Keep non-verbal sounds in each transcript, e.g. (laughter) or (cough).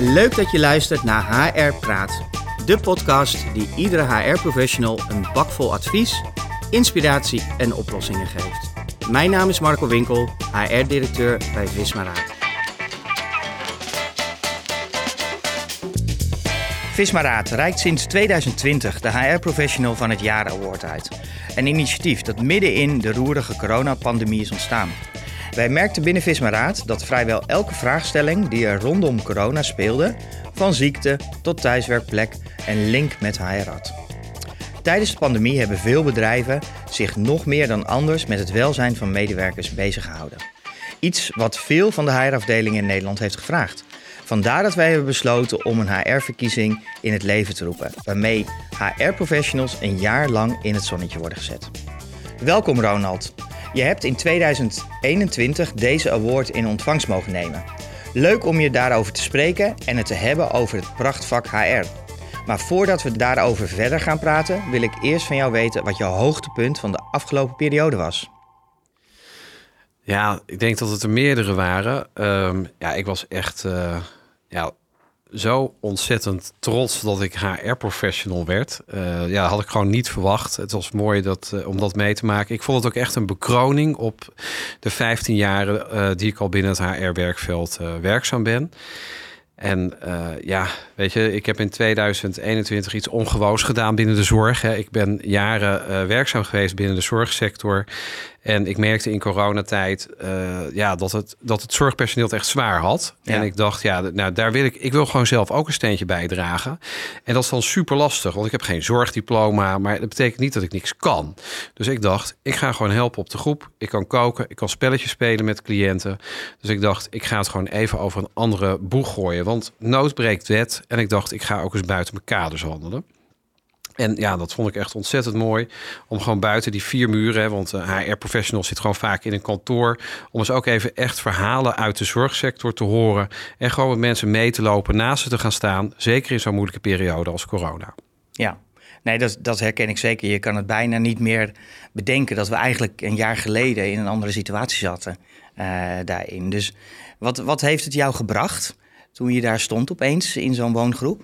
Leuk dat je luistert naar HR Praat, de podcast die iedere HR-professional een bakvol advies, inspiratie en oplossingen geeft. Mijn naam is Marco Winkel, HR-directeur bij Visma Raad. Visma Raad reikt sinds 2020 de HR Professional van het Jaar Award uit. Een initiatief dat midden in de roerige coronapandemie is ontstaan. Wij merkten binnen Visma Raad dat vrijwel elke vraagstelling die er rondom corona speelde, van ziekte tot thuiswerkplek, een link met HR had. Tijdens de pandemie hebben veel bedrijven zich nog meer dan anders met het welzijn van medewerkers bezig gehouden. Iets wat veel van de HR-afdelingen in Nederland heeft gevraagd. Vandaar dat wij hebben besloten om een HR-verkiezing in het leven te roepen, waarmee HR-professionals een jaar lang in het zonnetje worden gezet. Welkom Ronald. Je hebt in 2021 deze award in ontvangst mogen nemen. Leuk om je daarover te spreken en het te hebben over het prachtvak HR. Maar voordat we daarover verder gaan praten, wil ik eerst van jou weten wat jouw hoogtepunt van de afgelopen periode was. Ja, ik denk dat het er meerdere waren. Ehm, ja, ik was echt uh, ja, zo ontzettend trots dat ik HR-professional werd. Uh, ja, had ik gewoon niet verwacht. Het was mooi dat, uh, om dat mee te maken. Ik vond het ook echt een bekroning op de 15 jaren uh, die ik al binnen het HR-werkveld werkzaam ben. En ja, weet je, ik heb in 2021 iets ongewoons gedaan binnen de zorg. Hè. Ik ben jaren werkzaam geweest binnen de zorgsector. En ik merkte in coronatijd uh, ja, dat, het, dat het zorgpersoneel het echt zwaar had. Ja. En ik dacht, ja, nou, daar wil ik, ik wil gewoon zelf ook een steentje bijdragen. En dat is dan super lastig, want ik heb geen zorgdiploma, maar dat betekent niet dat ik niks kan. Dus ik dacht, ik ga gewoon helpen op de groep. Ik kan koken, ik kan spelletjes spelen met cliënten. Dus ik dacht, ik ga het gewoon even over een andere boeg gooien. Want nood breekt wet. En ik dacht, ik ga ook eens buiten mijn kaders wandelen. En ja, dat vond ik echt ontzettend mooi. Om gewoon buiten die vier muren, want HR-professionals zit gewoon vaak in een kantoor. Om eens ook even echt verhalen uit de zorgsector te horen. En gewoon met mensen mee te lopen, naast ze te gaan staan. Zeker in zo'n moeilijke periode als corona. Ja, nee, dat, dat herken ik zeker. Je kan het bijna niet meer bedenken dat we eigenlijk een jaar geleden in een andere situatie zaten uh, daarin. Dus wat, wat heeft het jou gebracht toen je daar stond opeens in zo'n woongroep?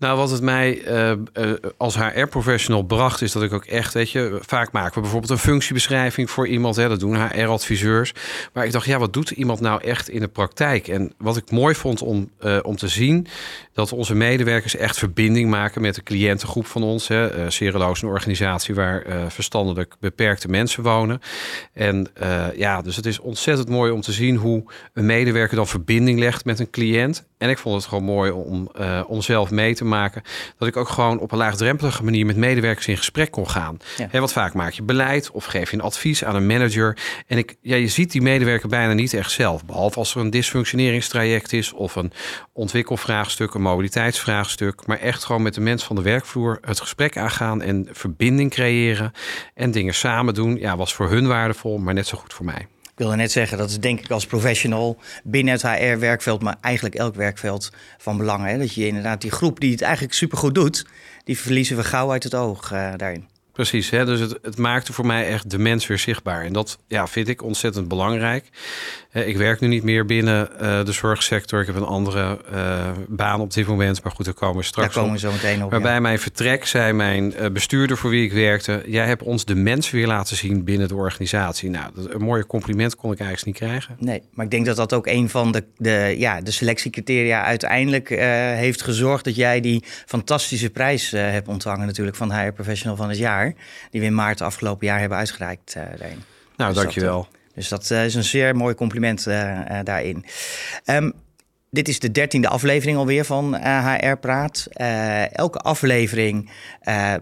Nou, wat het mij uh, uh, als HR-professional bracht, is dat ik ook echt, weet je, vaak maken we bijvoorbeeld een functiebeschrijving voor iemand, hè, dat doen HR-adviseurs. Maar ik dacht, ja, wat doet iemand nou echt in de praktijk? En wat ik mooi vond om, uh, om te zien, dat onze medewerkers echt verbinding maken met de cliëntengroep van ons. Hè. Een organisatie waar verstandelijk beperkte mensen wonen. En ja, dus het is ontzettend mooi om te zien hoe een medewerker dan verbinding legt met een cliënt. En ik vond het gewoon mooi om, om zelf mee te maken. Dat ik ook gewoon op een laagdrempelige manier met medewerkers in gesprek kon gaan. Ja. Hè, wat vaak maak je beleid of geef je een advies aan een manager. En ik, ja, je ziet die medewerker bijna niet echt zelf. Behalve als er een dysfunctioneringstraject is of een ontwikkelvraagstuk, een mobiliteitsvraagstuk. Maar echt gewoon met de mensen van de werkvloer het gesprek aangaan en verbinding creëren. En dingen samen doen. Ja, was voor hun waardevol, maar net zo goed voor mij. Ik wilde net zeggen, dat is denk ik als professional binnen het HR-werkveld, maar eigenlijk elk werkveld van belang. Hè? Dat je inderdaad die groep die het eigenlijk supergoed doet, die verliezen we gauw uit het oog uh, daarin. Precies, hè? dus het, het, maakte voor mij echt de mens weer zichtbaar. En dat ja, vind ik ontzettend belangrijk. Ik werk nu niet meer binnen uh, de zorgsector. Ik heb een andere uh, baan op dit moment. Maar goed, daar komen we straks daar komen we zo meteen op. Maar ja. bij mijn vertrek zei mijn uh, bestuurder voor wie ik werkte... jij hebt ons de mens weer laten zien binnen de organisatie. Nou, een mooie compliment kon ik eigenlijk niet krijgen. Nee, maar ik denk dat dat ook een van de, de, ja, de selectiecriteria uiteindelijk heeft gezorgd... dat jij die fantastische prijs hebt ontvangen natuurlijk van HR Professional van het jaar die we in maart afgelopen jaar hebben uitgereikt uh, daarin. Nou, dus dankjewel. Dat, dus dat uh, is een zeer mooi compliment uh, daarin. Um, dit is de dertiende aflevering alweer van HR Praat. elke aflevering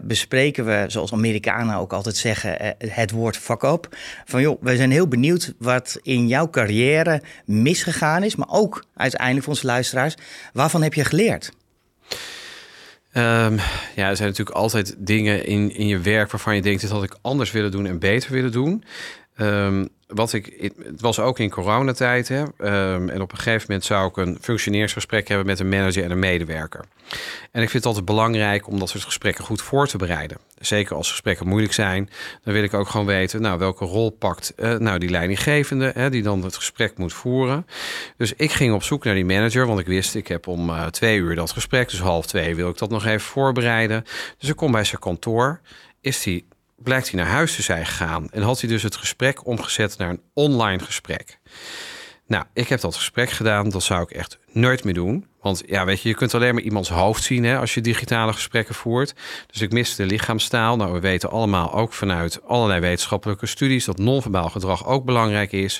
bespreken we, zoals Amerikanen ook altijd zeggen, het woord up. Van joh, we zijn heel benieuwd wat in jouw carrière misgegaan is, maar ook uiteindelijk voor onze luisteraars. Waarvan heb je geleerd? Um, ja, er zijn natuurlijk altijd dingen in, in je werk waarvan je denkt: dit had ik anders willen doen en beter willen doen. Um, wat ik, het was ook in coronatijd. Hè, um, en op een gegeven moment zou ik een functioneersgesprek hebben met een manager en een medewerker. En ik vind het altijd belangrijk om dat soort gesprekken goed voor te bereiden. Zeker als gesprekken moeilijk zijn, dan wil ik ook gewoon weten, nou, welke rol pakt uh, nou die leidinggevende, hè, die dan het gesprek moet voeren. Dus ik ging op zoek naar die manager, want ik wist, ik heb om uh, twee uur dat gesprek, dus half twee wil ik dat nog even voorbereiden. Dus ik kom bij zijn kantoor, is die blijkt hij naar huis te zijn gegaan. En had hij dus het gesprek omgezet naar een online gesprek. Nou, ik heb dat gesprek gedaan. Dat zou ik echt nooit meer doen. Want ja, weet je, je kunt alleen maar iemands hoofd zien hè, als je digitale gesprekken voert. Dus ik miste de lichaamstaal. Nou, we weten allemaal ook vanuit allerlei wetenschappelijke studies dat non-verbaal gedrag ook belangrijk is.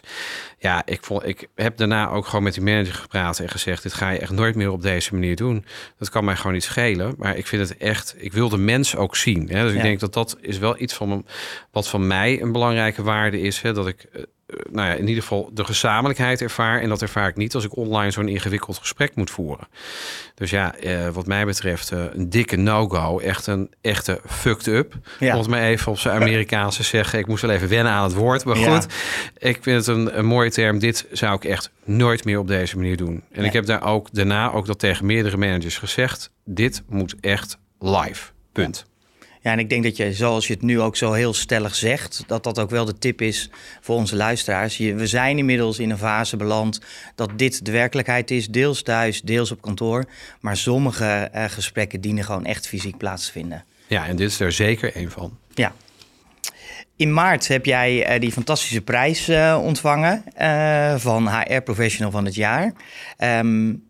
Ja, ik, vond, ik heb daarna ook gewoon met die manager gepraat en gezegd: dit ga je echt nooit meer op deze manier doen. Dat kan mij gewoon niet schelen. Maar ik vind het echt, ik wil de mens ook zien. Hè. Dus ik denk dat dat is wel iets van wat van mij een belangrijke waarde is. Hè, dat ik eh, nou ja, in ieder geval de gezamenlijkheid ervaar. En dat ervaar ik niet als ik online zo'n ingewikkeld gesprek moet voeren. Dus ja, eh, wat mij betreft eh, een dikke no-go. Echt een echte fucked up. Ja. Om het maar even op zijn Amerikaanse zeggen. Ik moest wel even wennen aan het woord. Maar goed, ik vind het een, een mooie term. Dit zou ik echt nooit meer op deze manier doen. En ik heb daar ook daarna ook dat tegen meerdere managers gezegd. Dit moet echt live. Punt. Ja, en ik denk dat je, zoals je het nu ook zo heel stellig zegt, dat dat ook wel de tip is voor onze luisteraars. we zijn inmiddels in een fase beland dat dit de werkelijkheid is, deels thuis, deels op kantoor. Maar sommige uh, gesprekken dienen gewoon echt fysiek plaats te vinden. Ja, en dit is er zeker één van. Ja. In maart heb jij uh, die fantastische prijs uh, ontvangen van HR Professional van het jaar. Um,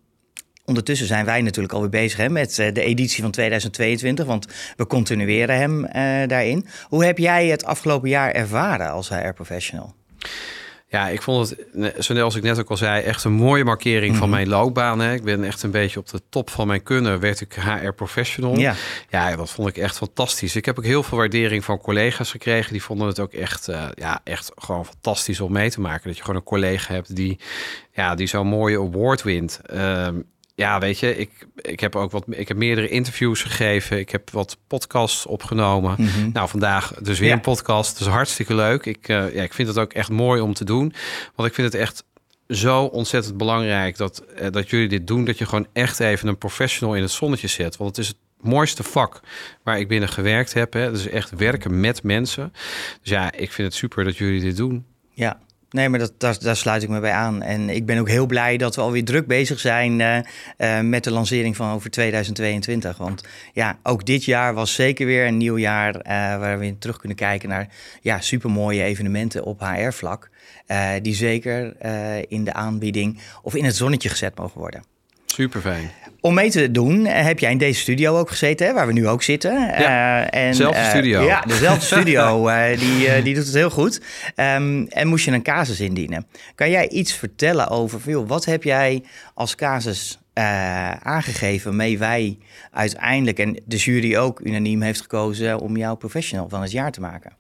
Ondertussen zijn wij natuurlijk alweer bezig hè, met eh, de editie van 2022, want we continueren hem uh, daarin. Hoe heb jij het afgelopen jaar ervaren als HR-professional? Ja, ik vond het, zoals ik net ook al zei, echt een mooie markering van mhm. mijn loopbaan. Hè. Ik ben echt een beetje op de top van mijn kunnen, werd ik HR-professional. Ja. ja, dat vond ik echt fantastisch. Ik heb ook heel veel waardering van collega's gekregen. Die vonden het ook echt, uh, ja, echt gewoon fantastisch om mee te maken. Dat je gewoon een collega hebt die, ja, die zo'n mooie award wint. Uh, ja, weet je, ik, ik heb ook wat. Ik heb meerdere interviews gegeven. Ik heb wat podcasts opgenomen. Mhm. Nou, vandaag dus weer een podcast. Dus hartstikke leuk. Ik, uh, ja, ik vind het ook echt mooi om te doen. Want ik vind het echt zo ontzettend belangrijk dat, uh, dat jullie dit doen. Dat je gewoon echt even een professional in het zonnetje zet. Want het is het mooiste vak waar ik binnen gewerkt heb. Hè. Dus echt werken met mensen. Dus ja, ik vind het super dat jullie dit doen. Ja, Nee, maar dat, daar, daar, sluit ik me bij aan. En ik ben ook heel blij dat we alweer druk bezig zijn uh, uh, met de lancering van over 2022. Want ja, ook dit jaar was zeker weer een nieuw jaar uh, waar we terug kunnen kijken naar ja, supermooie evenementen op HR-vlak. die zeker in de aanbieding of in het zonnetje gezet mogen worden. Super fijn. Om mee te doen eh, heb jij in deze studio ook gezeten, hè, waar we nu ook zitten. Ja, uh, en, dezelfde uh, studio. Ja, dezelfde (laughs) studio. die, die doet het heel goed. Um, en moest je een casus indienen. Kan jij iets vertellen over, joh, wat heb jij als casus aangegeven waarmee wij uiteindelijk, en de jury ook unaniem heeft gekozen om jou professional van het jaar te maken?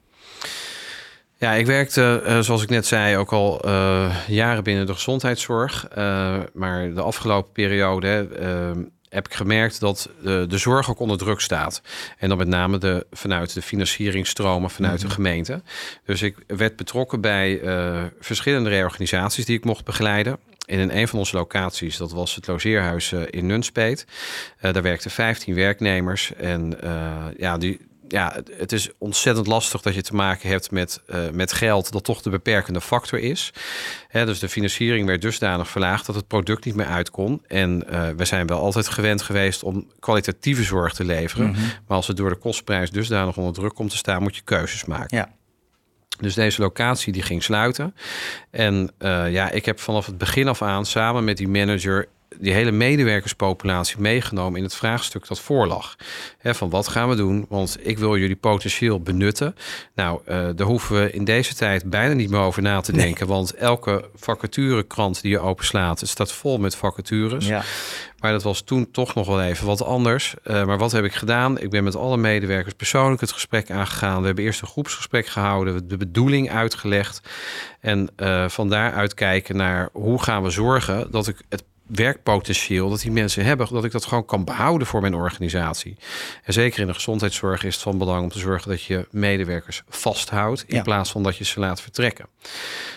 Ja, ik werkte, uh, zoals ik net zei, ook al uh, jaren binnen de gezondheidszorg. Uh, maar de afgelopen periode heb ik gemerkt dat de, de, zorg ook onder druk staat. En dan met name de, vanuit de financieringstromen vanuit de mhm. gemeente. Dus ik werd betrokken bij verschillende reorganisaties die ik mocht begeleiden. En in een van onze locaties, dat was het logeerhuis in Nunspeet. daar werkten 15 werknemers. En ja, die, ja, het is ontzettend lastig dat je te maken hebt met, uh, met geld dat toch de beperkende factor is. Hè, dus de financiering werd dusdanig verlaagd dat het product niet meer uit kon. En uh, we zijn wel altijd gewend geweest om kwalitatieve zorg te leveren. Mhm. Maar als het door de kostprijs dusdanig onder druk komt te staan, moet je keuzes maken. Ja. Dus deze locatie die ging sluiten. En uh, ja, ik heb vanaf het begin af aan samen met die manager die hele medewerkerspopulatie meegenomen in het vraagstuk dat voorlag. van wat gaan we doen? Want ik wil jullie potentieel benutten. Nou, uh, daar hoeven we in deze tijd bijna niet meer over na te denken. Want elke vacaturekrant die je openslaat, het staat vol met vacatures. Ja. Maar dat was toen toch nog wel even wat anders. Uh, maar wat heb ik gedaan? Ik ben met alle medewerkers persoonlijk het gesprek aangegaan. We hebben eerst een groepsgesprek gehouden, de bedoeling uitgelegd. En uh, van daaruit kijken naar hoe gaan we zorgen dat ik het werkpotentieel dat die mensen hebben, dat ik dat gewoon kan behouden voor mijn organisatie. En zeker in de gezondheidszorg is het van belang om te zorgen dat je medewerkers vasthoudt in plaats van dat je ze laat vertrekken.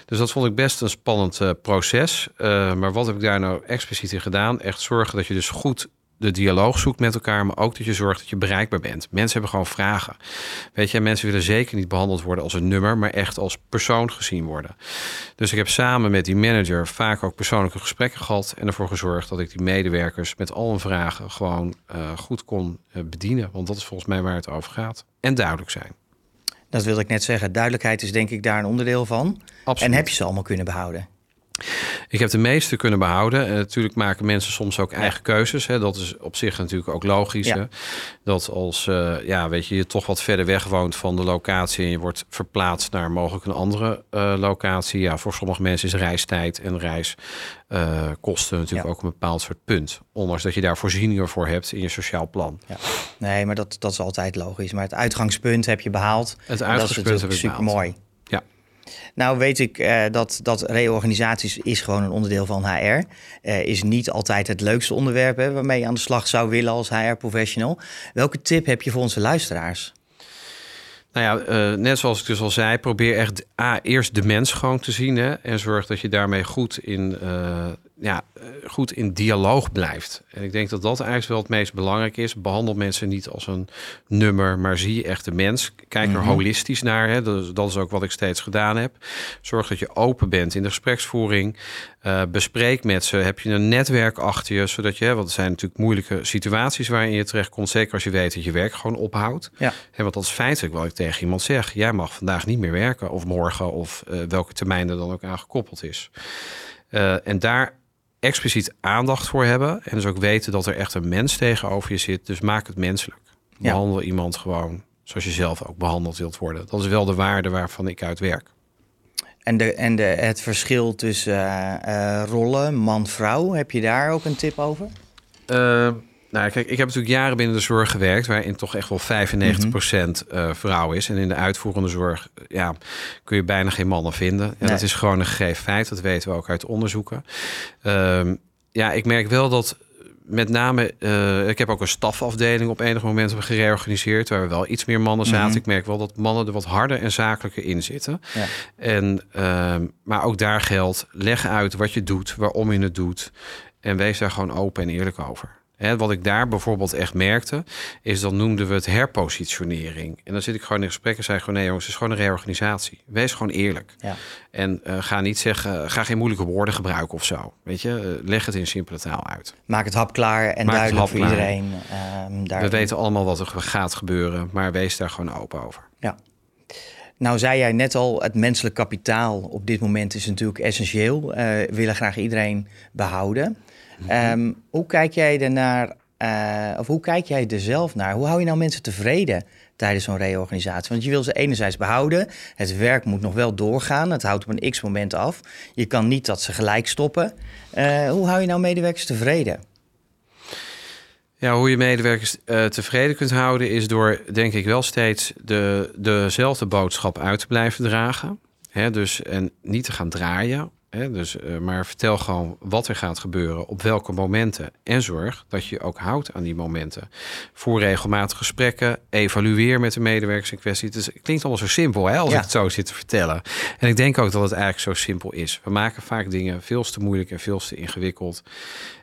Dus dat vond ik best een spannend uh, proces. Uh, maar wat heb ik daar nou expliciet in gedaan? Echt zorgen dat je dus goed de dialoog zoekt met elkaar, maar ook dat je zorgt dat je bereikbaar bent. Mensen hebben gewoon vragen. Weet je, mensen willen zeker niet behandeld worden als een nummer, maar echt als persoon gezien worden. Dus ik heb samen met die manager vaak ook persoonlijke gesprekken gehad en ervoor gezorgd dat ik die medewerkers met al hun vragen gewoon uh, goed kon uh, bedienen. Want dat is volgens mij waar het over gaat. En duidelijk zijn. Dat wilde ik net zeggen. Duidelijkheid is denk ik daar een onderdeel van. Absoluut. En heb je ze allemaal kunnen behouden? Ik heb de meeste kunnen behouden. En natuurlijk maken mensen soms ook eigen keuzes. Hè. Dat is op zich natuurlijk ook logisch. Hè. Dat als uh, ja, weet je, je toch wat verder weg woont van de locatie en je wordt verplaatst naar mogelijk een andere uh, locatie. Ja, voor sommige mensen is reistijd en reiskosten natuurlijk ook een bepaald soort punt. Ondanks dat je daar voorzieningen voor hebt in je sociaal plan. Ja. Nee, maar dat, dat is altijd logisch. Maar het uitgangspunt heb je behaald. Het uitgangspunt dat is heb super mooi. Nou weet ik uh, dat, dat reorganisaties is gewoon een onderdeel van HR. Uh, eh, is niet altijd het leukste onderwerp hè, waarmee je aan de slag zou willen als HR-professional. Welke tip heb je voor onze luisteraars? Nou ja, uh, net zoals ik dus al zei, probeer echt A, eerst de mens gewoon te zien. Hè, en zorg dat je daarmee goed in ja, eh, goed in dialoog blijft. En ik denk dat dat eigenlijk wel het meest belangrijk is. Behandel mensen niet als een nummer, maar zie echt de mens. Kijk er mhm. holistisch naar. Hè. Dat, is, dat, is ook wat ik steeds gedaan heb. Zorg dat je open bent in de gespreksvoering. Uh, bespreek met ze. Heb je een netwerk achter je, zodat je, want het zijn natuurlijk moeilijke situaties waarin je terechtkomt. Zeker als je weet dat je werk gewoon ophoudt. Ja. En want dat is feitelijk wat ik tegen iemand zeg. Jij mag vandaag niet meer werken, of morgen, of uh, welke termijn er dan ook aan gekoppeld is. Uh, en daar expliciet aandacht voor hebben. En dus ook weten dat er echt een mens tegenover je zit. Dus maak het menselijk. Behandel iemand gewoon zoals je zelf ook behandeld wilt worden. Dat is wel de waarde waarvan ik uit werk. En, de, en de, het verschil tussen uh, rollen, man-vrouw, heb je daar ook een tip over? Uh, nou, kijk, ik heb natuurlijk jaren binnen de zorg gewerkt, waarin toch echt wel 95% mm -hmm. vrouw is. En in de uitvoerende zorg ja, kun je bijna geen mannen vinden. En dat is gewoon een gegeven feit. Dat weten we ook uit onderzoeken. Um, ja, ik merk wel dat met name, uh, ik heb ook een stafafdeling op enig moment gereorganiseerd, waar we wel iets meer mannen zaten. Mhm. Ik merk wel dat mannen er wat harder en zakelijker in zitten. Ja. En, uh, maar ook daar geldt, leg uit wat je doet, waarom je het doet. En wees daar gewoon open en eerlijk over wat ik daar bijvoorbeeld echt merkte, is dan noemden we het herpositionering. En dan zit ik gewoon in gesprek en zei gewoon: nee, jongens, het is gewoon een reorganisatie. Wees gewoon eerlijk. Ja. En uh, ga niet zeggen, ga geen moeilijke woorden gebruiken of zo. Weet je, uh, leg het in simpele taal uit. Maak het hapklaar en duidelijk voor iedereen. Uh, we weten allemaal wat er gaat gebeuren, maar wees daar gewoon open over. Ja. Nou, zei jij net al, het menselijk kapitaal op dit moment is natuurlijk essentieel. Uh, we willen graag iedereen behouden. Um, hoe kijk jij ernaar, uh, of hoe kijk jij er zelf naar? Hoe hou je nou mensen tevreden tijdens zo'n reorganisatie? Want je wil ze enerzijds behouden, het werk moet nog wel doorgaan, het houdt op een x-moment af. Je kan niet dat ze gelijk stoppen. Uh, hoe hou je nou medewerkers tevreden? Ja, hoe je medewerkers uh, tevreden kunt houden is door, denk ik, wel steeds de, dezelfde boodschap uit te blijven dragen. Dus en niet te gaan draaien dus, uh, maar vertel gewoon wat er gaat gebeuren, op welke momenten. En zorg dat je ook houdt aan die momenten. Voer regelmatig gesprekken, evalueer met de medewerkers in kwestie. Het, klinkt allemaal zo simpel hè, als ik het zo zit te vertellen. En ik denk ook dat het eigenlijk zo simpel is. We maken vaak dingen veel te moeilijk en veel te ingewikkeld.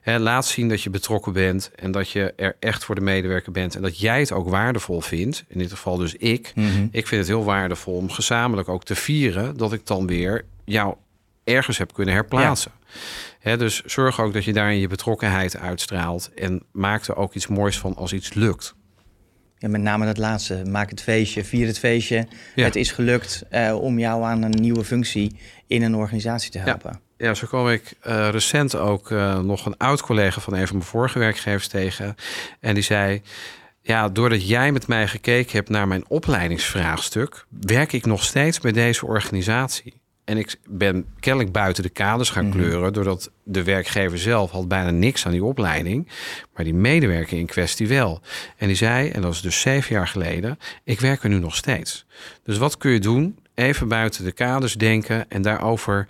laat zien dat je betrokken bent en dat je er echt voor de medewerker bent. En dat jij het ook waardevol vindt. In dit geval dus ik. Mhm. Ik vind het heel waardevol om gezamenlijk ook te vieren dat ik dan weer jou ergens heb kunnen herplaatsen. dus zorg ook dat je daarin je betrokkenheid uitstraalt. En maak er ook iets moois van als iets lukt. Ja, met name dat laatste. Maak het feestje, vier het feestje. Het is gelukt uh, om jou aan een nieuwe functie in een organisatie te helpen. Ja, ja zo kwam ik uh, recent ook uh, nog een oud collega van een van mijn vorige werkgevers tegen. En die zei: Ja, doordat jij met mij gekeken hebt naar mijn opleidingsvraagstuk, werk ik nog steeds bij deze organisatie. En ik ben kennelijk buiten de kaders gaan mhm. kleuren, doordat de werkgever zelf had bijna niks aan die opleiding, maar die medewerker in kwestie wel. En die zei, en dat is dus zeven jaar geleden, ik werk er nu nog steeds. Dus wat kun je doen? Even buiten de kaders denken en daarover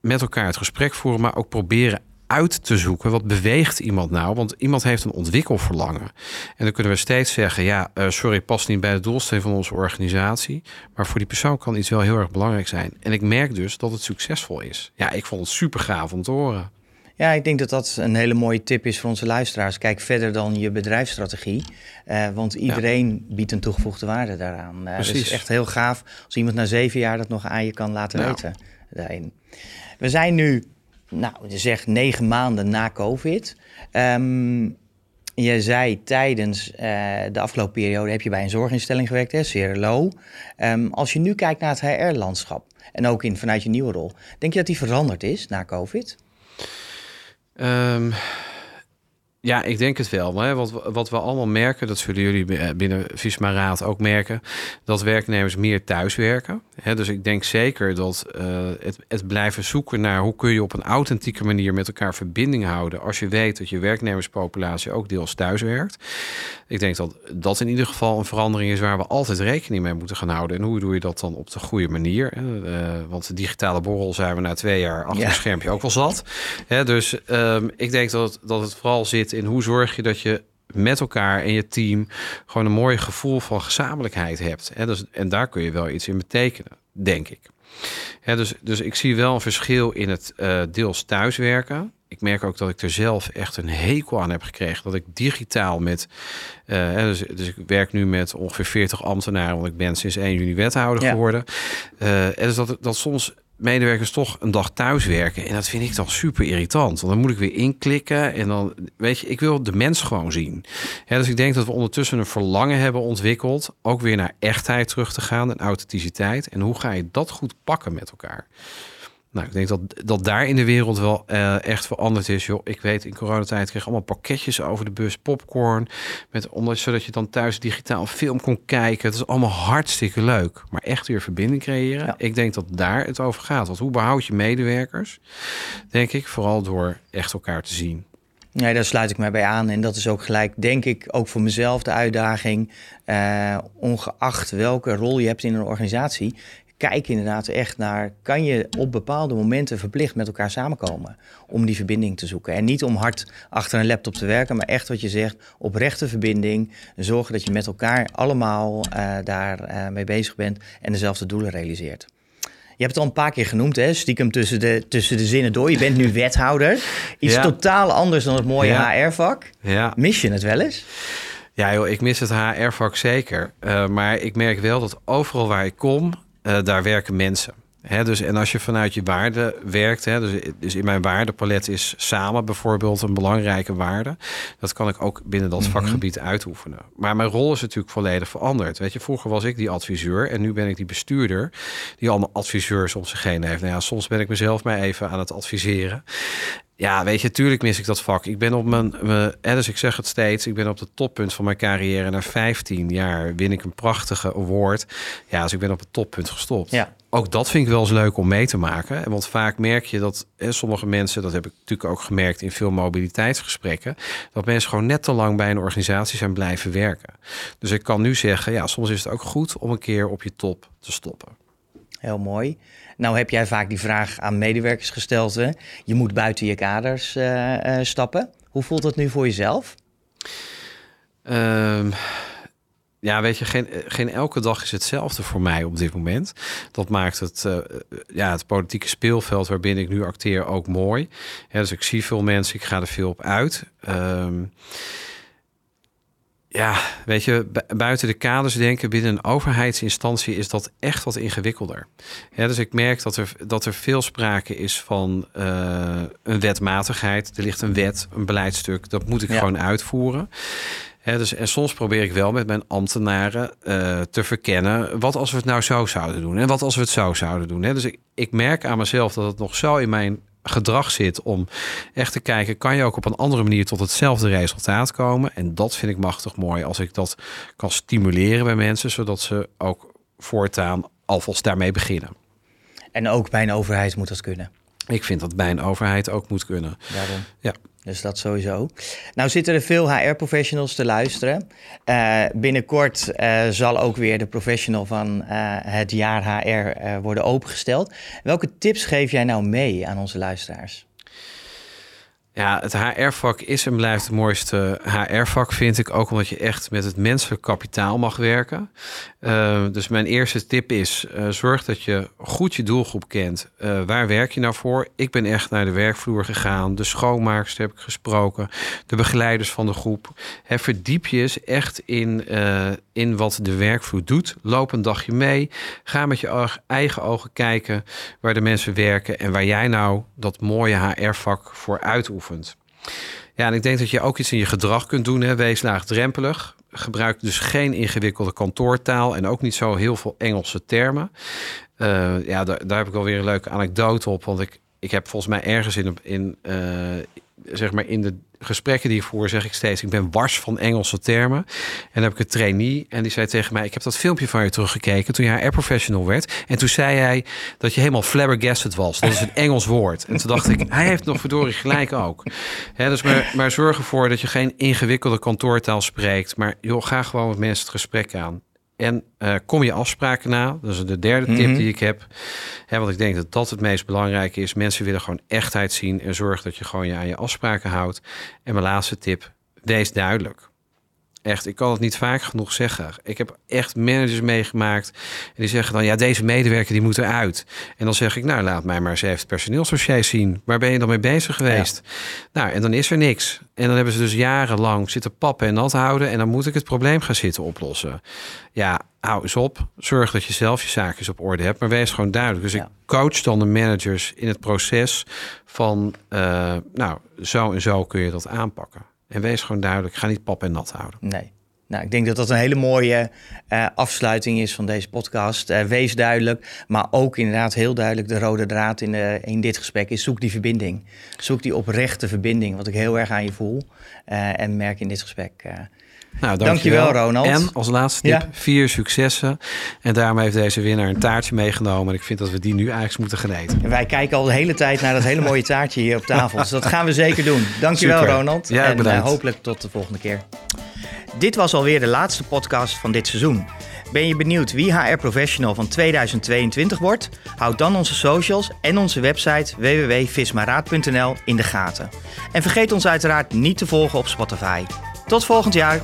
met elkaar het gesprek voeren, maar ook proberen uit te zoeken. Wat beweegt iemand nou? Want iemand heeft een ontwikkelverlangen. En dan kunnen we steeds zeggen: ja, uh, sorry, past niet bij de doelstelling van onze organisatie. Maar voor die persoon kan iets wel heel erg belangrijk zijn. En ik merk dus dat het succesvol is. Ja, ik vond het super gaaf om te horen. Ja, ik denk dat dat een hele mooie tip is voor onze luisteraars. Kijk verder dan je bedrijfsstrategie. Uh, want iedereen biedt een toegevoegde waarde daaraan. Uh, Precies. is echt heel gaaf als iemand na zeven jaar dat nog aan je kan laten weten. Daarin. We zijn nu, nou, zeg negen maanden na COVID. Um, je zei tijdens uh, de afgelopen periode heb je bij een zorginstelling gewerkt, hè, CRLO. Um, als je nu kijkt naar het HR-landschap en ook in, vanuit je nieuwe rol, denk je dat die veranderd is na COVID? Um, ja, ik denk het wel. Hè. Wat, wat we allemaal merken, dat zullen jullie binnen Visma Raad ook merken, dat werknemers meer thuiswerken. Hè, dus ik denk zeker dat uh, het, het blijven zoeken naar hoe kun je op een authentieke manier met elkaar verbinding houden als je weet dat je werknemerspopulatie ook deels thuiswerkt. Ik denk dat dat in ieder geval een verandering is waar we altijd rekening mee moeten gaan houden. En hoe doe je dat dan op de goede manier? Hè? Uh, want de digitale borrel zijn we na twee jaar achter ja. een schermpje ook wel zat. Hè, dus um, ik denk dat, dat het vooral zit in hoe zorg je dat je met elkaar en je team gewoon een mooi gevoel van gezamenlijkheid hebt. En, dus, en daar kun je wel iets in betekenen, denk ik. dus, dus ik zie wel een verschil in het uh, deels thuiswerken. Ik merk ook dat ik er zelf echt een hekel aan heb gekregen. Dat ik digitaal met. Uh, dus, dus ik werk nu met ongeveer 40 ambtenaren. Want ik ben sinds 1 juni wethouder geworden. Uh, en dus dat, dat soms medewerkers toch een dag thuis werken. En dat vind ik dan super irritant. Want dan moet ik weer inklikken. En dan, weet je, ik wil de mens gewoon zien. Dus ik denk dat we ondertussen een verlangen hebben ontwikkeld. Ook weer naar echtheid terug te gaan en authenticiteit. En hoe ga je dat goed pakken met elkaar? Nou, ik denk dat, dat daar in de wereld wel uh, echt veranderd is. Joh. Ik weet, in coronatijd kreeg allemaal pakketjes over de bus, popcorn. Met, omdat, zodat je dan thuis digitaal film kon kijken. Het is allemaal hartstikke leuk. Maar echt weer verbinding creëren. Ik denk dat daar het over gaat. Want hoe behoud je medewerkers? Denk ik, vooral door echt elkaar te zien. Nee, daar sluit ik mij bij aan. En dat is ook gelijk, denk ik, ook voor mezelf de uitdaging. Uh, ongeacht welke rol je hebt in een organisatie kijk inderdaad echt naar, kan je op bepaalde momenten verplicht met elkaar samenkomen om die verbinding te zoeken. En niet om hard achter een laptop te werken, maar echt wat je zegt, oprechte verbinding. Zorgen dat je met elkaar allemaal uh, daar uh, mee bezig bent en dezelfde doelen realiseert. Je hebt het al een paar keer genoemd, hè? stiekem tussen de, tussen de zinnen door. Je bent nu wethouder. (laughs) Iets totaal anders dan het mooie HR-vak. Ja. Mis je het wel eens? Ja, joh, ik mis het HR-vak zeker. Uh, maar ik merk wel dat overal waar ik kom, uh, daar werken mensen. He, dus, en als je vanuit je waarde werkt, he, dus, dus in mijn waardepalet is samen bijvoorbeeld een belangrijke waarde. Dat kan ik ook binnen dat mhm. vakgebied uitoefenen. Maar mijn rol is natuurlijk volledig veranderd. Weet je, vroeger was ik die adviseur en nu ben ik die bestuurder die allemaal adviseurs om zich heen heeft. Nou ja, soms ben ik mezelf maar even aan het adviseren. Ja, weet je, tuurlijk mis ik dat vak. Ik ben op mijn, mijn dus ik zeg het steeds, ik ben op het toppunt van mijn carrière. Na 15 jaar win ik een prachtige award. Ja, dus ik ben op het toppunt gestopt. Ja. Ook dat vind ik wel eens leuk om mee te maken. Want vaak merk je dat hè, sommige mensen, dat heb ik natuurlijk ook gemerkt in veel mobiliteitsgesprekken, dat mensen gewoon net te lang bij een organisatie zijn blijven werken. Dus ik kan nu zeggen, ja, soms is het ook goed om een keer op je top te stoppen. Heel mooi. Nou heb jij vaak die vraag aan medewerkers gesteld. Hè? Je moet buiten je kaders uh, uh, stappen. Hoe voelt dat nu voor jezelf? Um, ja, weet je, geen, geen elke dag is hetzelfde voor mij op dit moment. Dat maakt het, uh, ja, het politieke speelveld waarbinnen ik nu acteer ook mooi. Dus ik zie veel mensen, ik ga er veel op uit. Um, ja, weet je, buiten de kaders denken binnen een overheidsinstantie is dat echt wat ingewikkelder. Ja, dus ik merk dat er, dat er veel sprake is van uh, een wetmatigheid. Er ligt een wet, een beleidstuk, dat moet ik gewoon uitvoeren. dus, en soms probeer ik wel met mijn ambtenaren uh, te verkennen. wat als we het nou zo zouden doen? En wat als we het zo zouden doen? dus ik, ik merk aan mezelf dat het nog zo in mijn gedrag zit om echt te kijken, kan je ook op een andere manier tot hetzelfde resultaat komen? En dat vind ik machtig mooi als ik dat kan stimuleren bij mensen, zodat ze ook voortaan alvast daarmee beginnen. En ook bij een overheid moet dat kunnen. Ik vind dat bij een overheid ook moet kunnen. Daarom. Ja. Dus dat sowieso. Nou zitten er veel HR-professionals te luisteren. Uh, binnenkort uh, zal ook weer de professional van uh, het jaar HR worden opengesteld. Welke tips geef jij nou mee aan onze luisteraars? Ja, het HR-vak is en blijft het mooiste HR-vak, vind ik. Ook omdat je echt met het menselijk kapitaal mag werken. Uh, dus mijn eerste tip is: uh, zorg dat je goed je doelgroep kent. Uh, waar werk je nou voor? Ik ben echt naar de werkvloer gegaan. De schoonmakers heb ik gesproken. De begeleiders van de groep. He, verdiep je eens echt in, in wat de werkvloer doet. Loop een dagje mee. Ga met je eigen ogen kijken waar de mensen werken en waar jij nou dat mooie HR-vak voor uitoefent. Ja, en ik denk dat je ook iets in je gedrag kunt doen. Hè. Wees laagdrempelig. Gebruik dus geen ingewikkelde kantoortaal en ook niet zo heel veel Engelse termen. Uh, ja, daar, daar heb ik wel weer een leuke anekdote op. Want ik, ik heb volgens mij ergens in, in, uh, zeg maar in de gesprekken die ik voer, zeg ik steeds: ik ben wars van Engelse termen. En dan heb ik een trainee en die zei tegen mij: Ik heb dat filmpje van je teruggekeken toen je HR professional werd. En toen zei hij dat je helemaal flabbergasted was. Dat is een Engels woord. En toen dacht ik: Hij heeft nog verdorie gelijk ook. Dus maar, maar zorg ervoor dat je geen ingewikkelde kantoortaal spreekt. Maar joh, ga gewoon met mensen het gesprek aan. En uh, kom je afspraken na. Dat is de derde tip mm -hmm. die ik heb. He, want ik denk dat dat het meest belangrijke is. Mensen willen gewoon echtheid zien en zorg dat je gewoon je aan je afspraken houdt. En mijn laatste tip, wees duidelijk. Echt, ik kan het niet vaak genoeg zeggen. Ik heb echt managers meegemaakt. En die zeggen dan, ja, deze medewerker die moet eruit. En dan zeg ik, nou, laat mij maar eens even het personeelsdossier zien. Waar ben je dan mee bezig geweest? Ja. Nou, en dan is er niks. En dan hebben ze dus jarenlang zitten pappen en nat houden. En dan moet ik het probleem gaan zitten oplossen. Ja, hou eens op. Zorg dat je zelf je zaakjes op orde hebt. Maar wees gewoon duidelijk. Dus ja. ik coach dan de managers in het proces van... Uh, nou, zo en zo kun je dat aanpakken. En wees gewoon duidelijk. Ga niet pap en nat houden. Nee. Nou, ik denk dat dat een hele mooie uh, afsluiting is van deze podcast. Uh, wees duidelijk, maar ook inderdaad heel duidelijk de rode draad in, uh, in dit gesprek is zoek die verbinding. Zoek die oprechte verbinding, wat ik heel erg aan je voel en merk in dit gesprek. Nou, dankjewel, dankjewel Ronald. En als laatste tip, ja. vier successen. En daarom heeft deze winnaar een taartje meegenomen. En ik vind dat we die nu eigenlijk moeten gaan eten. En wij kijken al de hele tijd naar dat hele mooie taartje hier op tafel. (laughs) Dus dat gaan we zeker doen. Dankjewel Super. Ronald. Ja, en bedankt. hopelijk tot de volgende keer. Dit was alweer de laatste podcast van dit seizoen. Ben je benieuwd wie HR Professional van 2022 wordt? Houd dan onze socials en onze website www.vismaraad.nl in de gaten. En vergeet ons uiteraard niet te volgen op Spotify. Tot volgend jaar!